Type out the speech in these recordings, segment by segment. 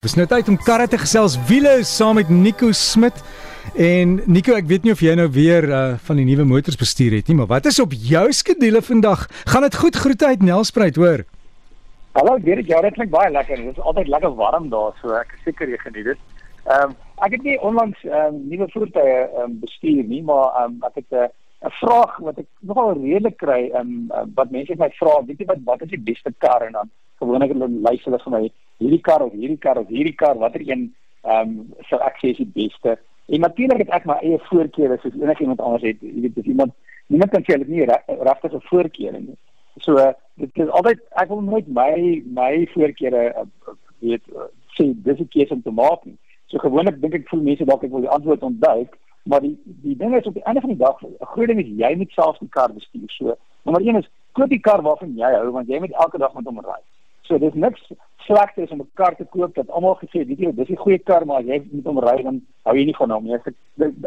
Dis nou tyd om karre te gesels wiele saam met Nico Smit. En Nico, ek weet nie of jy nou weer uh, van die nuwe motors bestuur het nie, maar wat is op jou skedule vandag? Gaan dit goed groete uit Nelspruit, hoor? Hallo, Gerrit, ja, dit klink baie lekker. Dit is altyd lekker warm daar, so ek is seker jy geniet dit. Ehm um, ek het nie onlangs ehm um, nuwe voertuie ehm um, bestuur nie, maar ehm um, ek het 'n uh, 'n vraag wat ek nogal redelik kry ehm um, uh, wat mense my vra, weet jy wat wat is die beste kar en dan gewoonlik hulle luister hulle vir my hierdie kar of hierdie kar of hierdie kar watter een ehm um, sou ek sê is die beste. En natuurlik het ek my eie voorkeure soos enigiemand anders het jy weet as iemand niemand kan sê hulle het nie regtig 'n voorkeur nie. So uh, dit is altyd ek wil nooit my my voorkeure uh, weet uh, sê dis 'n keuse om te maak nie. So gewoonlik dink ek voel mense dalk ek wil die antwoord ontduik maar die die ding is op die einde van die dag 'n groot ding is jy moet self die kar bestuur. So nommer 1 is koop die kar waarvan jy hou want jy moet elke dag met hom ry So dis niks slegter as om 'n kar te koop dat almal gesê het, jy, dis 'n goeie kar, maar jy moet hom ry dan hou jy nie van hom nie. As ek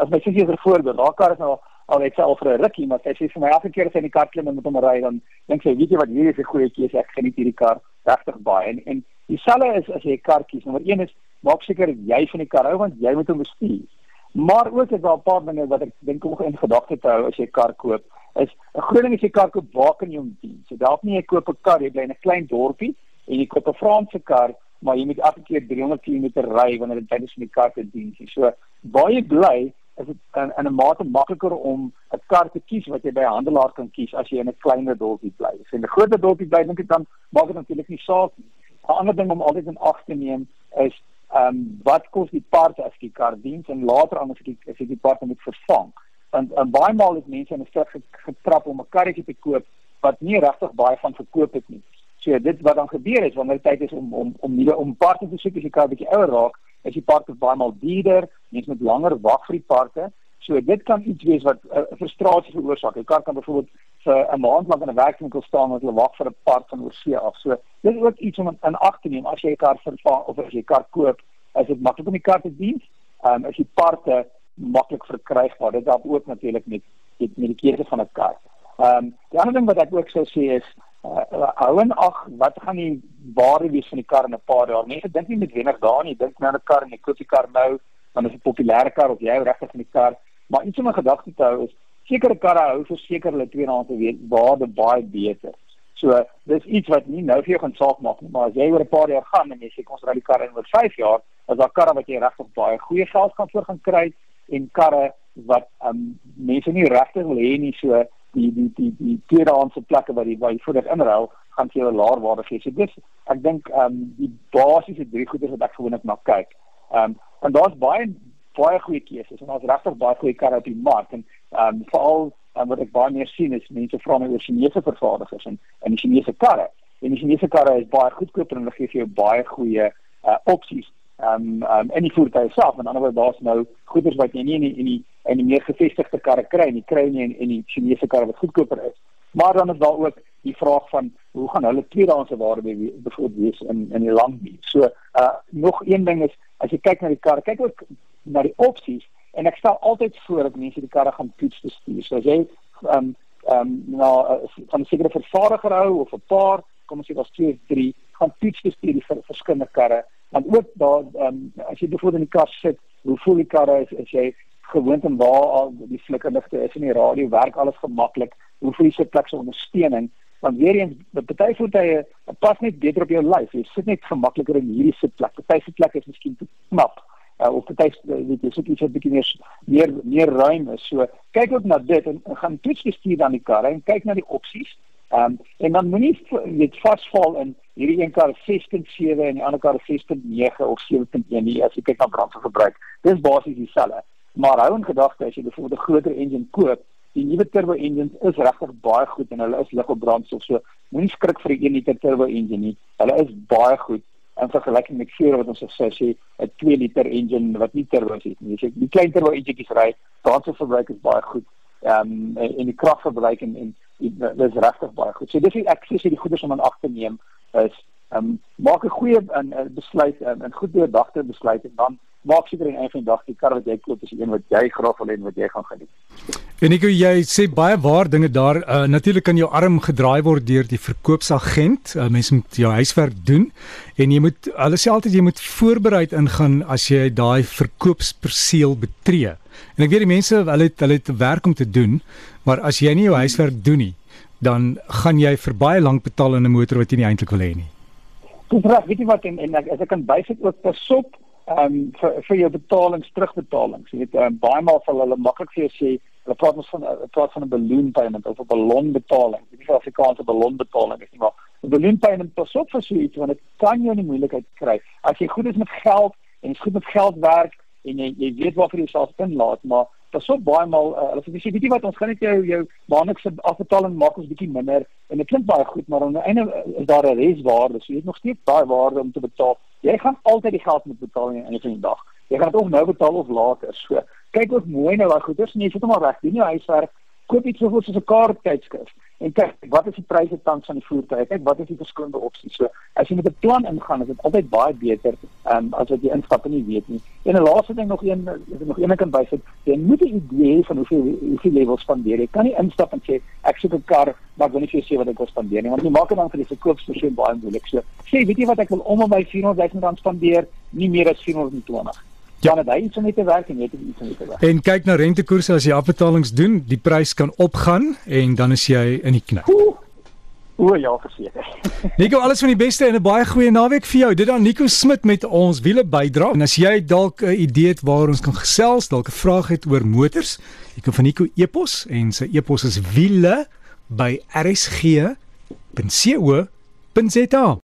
as my sussie vir voorbeeld, haar kar is nou al net self vir 'n rukkie, maar sy sê vir my elke keer as sy in die kar klim en met hom ry dan dink sy, weet jy wat, hier is 'n goeie keuse, ek geniet hierdie kar regtig baie. En en dieselfde is as jy 'n kar kies. Nommer 1 is maak seker jy van die kar hou want jy moet hom bestuur. Maar ook is daar 'n paar dinge wat ek dink om in gedagte te hou as jy 'n kar koop. Is 'n groot ding as jy 'n kar koop, waar kan jy hom dien? So dalk nie jy koop 'n kar, jy bly in 'n klein dorpie en jy koop 'n Franse kar, maar jy moet elke keer 300 km ry wanneer dit tydens die kar te dien. So baie bly is dit in, in 'n mate makliker om 'n kar te kies wat jy by 'n handelaar kan kies as jy in 'n kleiner dorpie bly. As jy in 'n groter dorpie bly, dink ek dan maak dit natuurlik nie saak nie. 'n Ander ding om altyd in ag te neem is ehm um, wat kos die part as die kar dien en later anders as ek as ek die part moet vervang. Want en baie maal het mense in 'n stuk getrap om 'n karretjie te koop wat nie regtig baie van verkoop het nie. So dit wat dan gebeur is wanneer tyd is om om om nuwe om parte te soek as kan 'n bietjie ouer raak, is die parte baie maal duurder, mens moet langer wag vir die parte. So dit kan iets wees wat 'n uh, frustrasie veroorsaak. Jy kan kan byvoorbeeld vir 'n maand lank in 'n werkswinkel staan en hulle wag vir 'n part van oorsee af. So dit is ook iets om in ag te neem as jy 'n kar vervang of as jy 'n kar koop, is dit maklik om die kar te dien. Ehm um, as die parte maklik verkrygbaar. Dit help ook natuurlik met met die keuse van 'n kar. Ehm um, die ander ding wat ek ook sou sê is uh, hou en ag wat gaan die waarde wees van die kar in 'n paar jaar. Mense dink nie met wenig daar nie, dink nou aan 'n kar en jy koop die kar nou, dan is 'n populêre kar of jy hou regtig van die kar. Maar iets om in gedagte te hou is sekere karre hou verseker hulle tweedehandse waarde baie beter. So dis iets wat nie nou vir jou gaan saak maak nie, maar as jy oor 'n paar jaar gaan en jy sê ons ry die kar in oor 5 jaar, as daar karre wat jy regtig baie goeie geld kan voor gaan kry en karre wat um, mense nie regtig wil hê nie so die die die die tweedehandse plekke waar jy waar jy voordeel inruil gaan vir jou 'n laer waarde gee. So dis ek dink ehm um, die basiese drie goeders wat ek gewoonlik na kyk. Ehm um, en daar's baie baie goeie keuses en daar's regtig baie goeie karre op die mark en ehm um, veral um, wat ek baie meer sien is mense vra my oor Chinese vervaardigers en en die Chinese karre. En die Chinese karre is baie goedkoper en hulle gee vir jou baie goeie uh, opsies ehm um, ehm um, en die voertuie self. En anderswoorde daar's nou goederes wat jy nie in die, in die in die meer gevestigde karre kry nie. Kry nie in, in die Chinese karre wat goedkoper is. Maar dan is daar ook die vraag van hoe gaan hulle tweedehandse waarde byvoorbeeld wees in in die lang duur? So uh nog een ding is as jy kyk na die karre kyk ook na die opsies en ek stel altyd voor dat mense die karre gaan toets bestuur so as jy ehm um, ehm um, nou uh, van 'n sekere vervaardiger hou of 'n paar kom ons sê daar's twee of drie gaan toets bestuur die verskillende karre want ook daar um, as jy bijvoorbeeld in die kar sit hoe voel die kar is as jy gewoond en waar al die flikkerligte is in die radio? Werk alles gemaklik? Hoe voel jy se plek se ondersteuning? Want weer eens party voertuie pas net beter op jou lyf. Jy sit net gemakliker in hierdie sitplek. Party sitplek is miskien te knap uh, of party weet jy sit iets wat bietjie meer meer meer ruim is. So kyk ook na dit en, en gaan toets bestuur dan die kar en kyk na die opsies um, en dan moenie net vasval in hierdie een kar 6.7 en die ander kar 6.9 of 7.1 nie as jy kyk na brandstofverbruik. Dis basies dieselfde. Maar hou in gedagte as jy byvoorbeeld 'n groter engine koop, die nuwe turbo engines is regtig baie goed en hulle is lig op brandstof. So moenie skrik vir die 1 liter turbo engine nie. Hulle is baie goed in vergelyking met vuur wat ons sê sê 'n 2 liter engine wat nie turbo het nie. Jy die klein turbo enjinkies ry, brandstofverbruik is baie goed. Ehm um, en die kragverbruik en en dis regtig baie goed. So dis ek sê die goeders om aan ag te neem is um, maak 'n goeie 'n besluit en 'n goed deurdagte besluit en dan maak seker in een die dag die kar wat jy koop is die een wat jy graag wil hê en wat jy gaan geniet. En ek jy sê baie waar dinge daar. Uh, Natuurlik kan jou arm gedraai word deur die verkoopsagent. Uh, Mense moet jou huiswerk doen en jy moet hulle sê altyd jy moet voorbereid ingaan as jy daai verkoopsperseel betree. En ek weet die mense hulle het hulle het werk om te doen, maar as jy nie jou huiswerk doen nie, dan gaan jy vir baie lank betaal in 'n motor wat jy nie eintlik wil hê nie. Dis reg, weet jy wat en, en as ek kan bysit ook pasop ehm um, vir vir jou betalings terugbetalings. Jy weet um, baie maal sal hulle maklik vir jou sê hulle praat ons van 'n praat van 'n balloon payment of 'n ballonbetaling. Dit is Afrikaanse ballonbetaling is nie maar 'n balloon payment pasop vir so iets want dit kan jou in moeilikheid kry. As jy goed is met geld en jy's goed met geld werk en jy jy weet waarvoor jy jouself inlaat, maar pas op baie maal uh, hulle sê weet jy wat ons gaan net jou jou maandelikse afbetaling maak ons bietjie minder en dit klink baie goed maar aan die einde is daar 'n reswaarde so jy het nog steeds daai waarde om te betaal jy gaan altyd die geld moet betaal aan die einde van die dag jy gaan dit of nou betaal of later so. Kyk ook mooi na daai goeders en jy sit hom al reg doen jou huiswerk koop iets soos 'n kaart tydskrif en kyk wat is die pryse tans van die voertuie? Kyk wat is die verskillende opsies? So as jy met 'n plan ingaan is dit altyd baie beter um, as wat jy instap en nie weet nie. En 'n laaste ding nog een nog een kan bysit. Jy moet 'n idee hê van hoeveel hoeveel levels spandeer jy. Kan nie instap en sê ek soek 'n kar maar ek wil nie vir jou sê wat ek wil spandeer nie want jy maak dan vir die verkoopspersoon baie moeilik. So sê weet jy wat ek wil om by 400 000 rand spandeer? Nie meer as 420 Ja, net hy iets om te werk en jy het iets om te werk. En kyk na rentekoerse as jy afbetalings doen, die prys kan opgaan en dan is jy in die knik. O ja, verseker. Nico, alles van die beste en 'n baie goeie naweek vir jou. Dit dan Nico Smit met ons wiele bydra. En as jy dalk 'n idee het waar ons kan gesels, dalk 'n vraag het oor motors, jy kan van Nico e-pos en sy e-pos is wiele by rsg.co.za.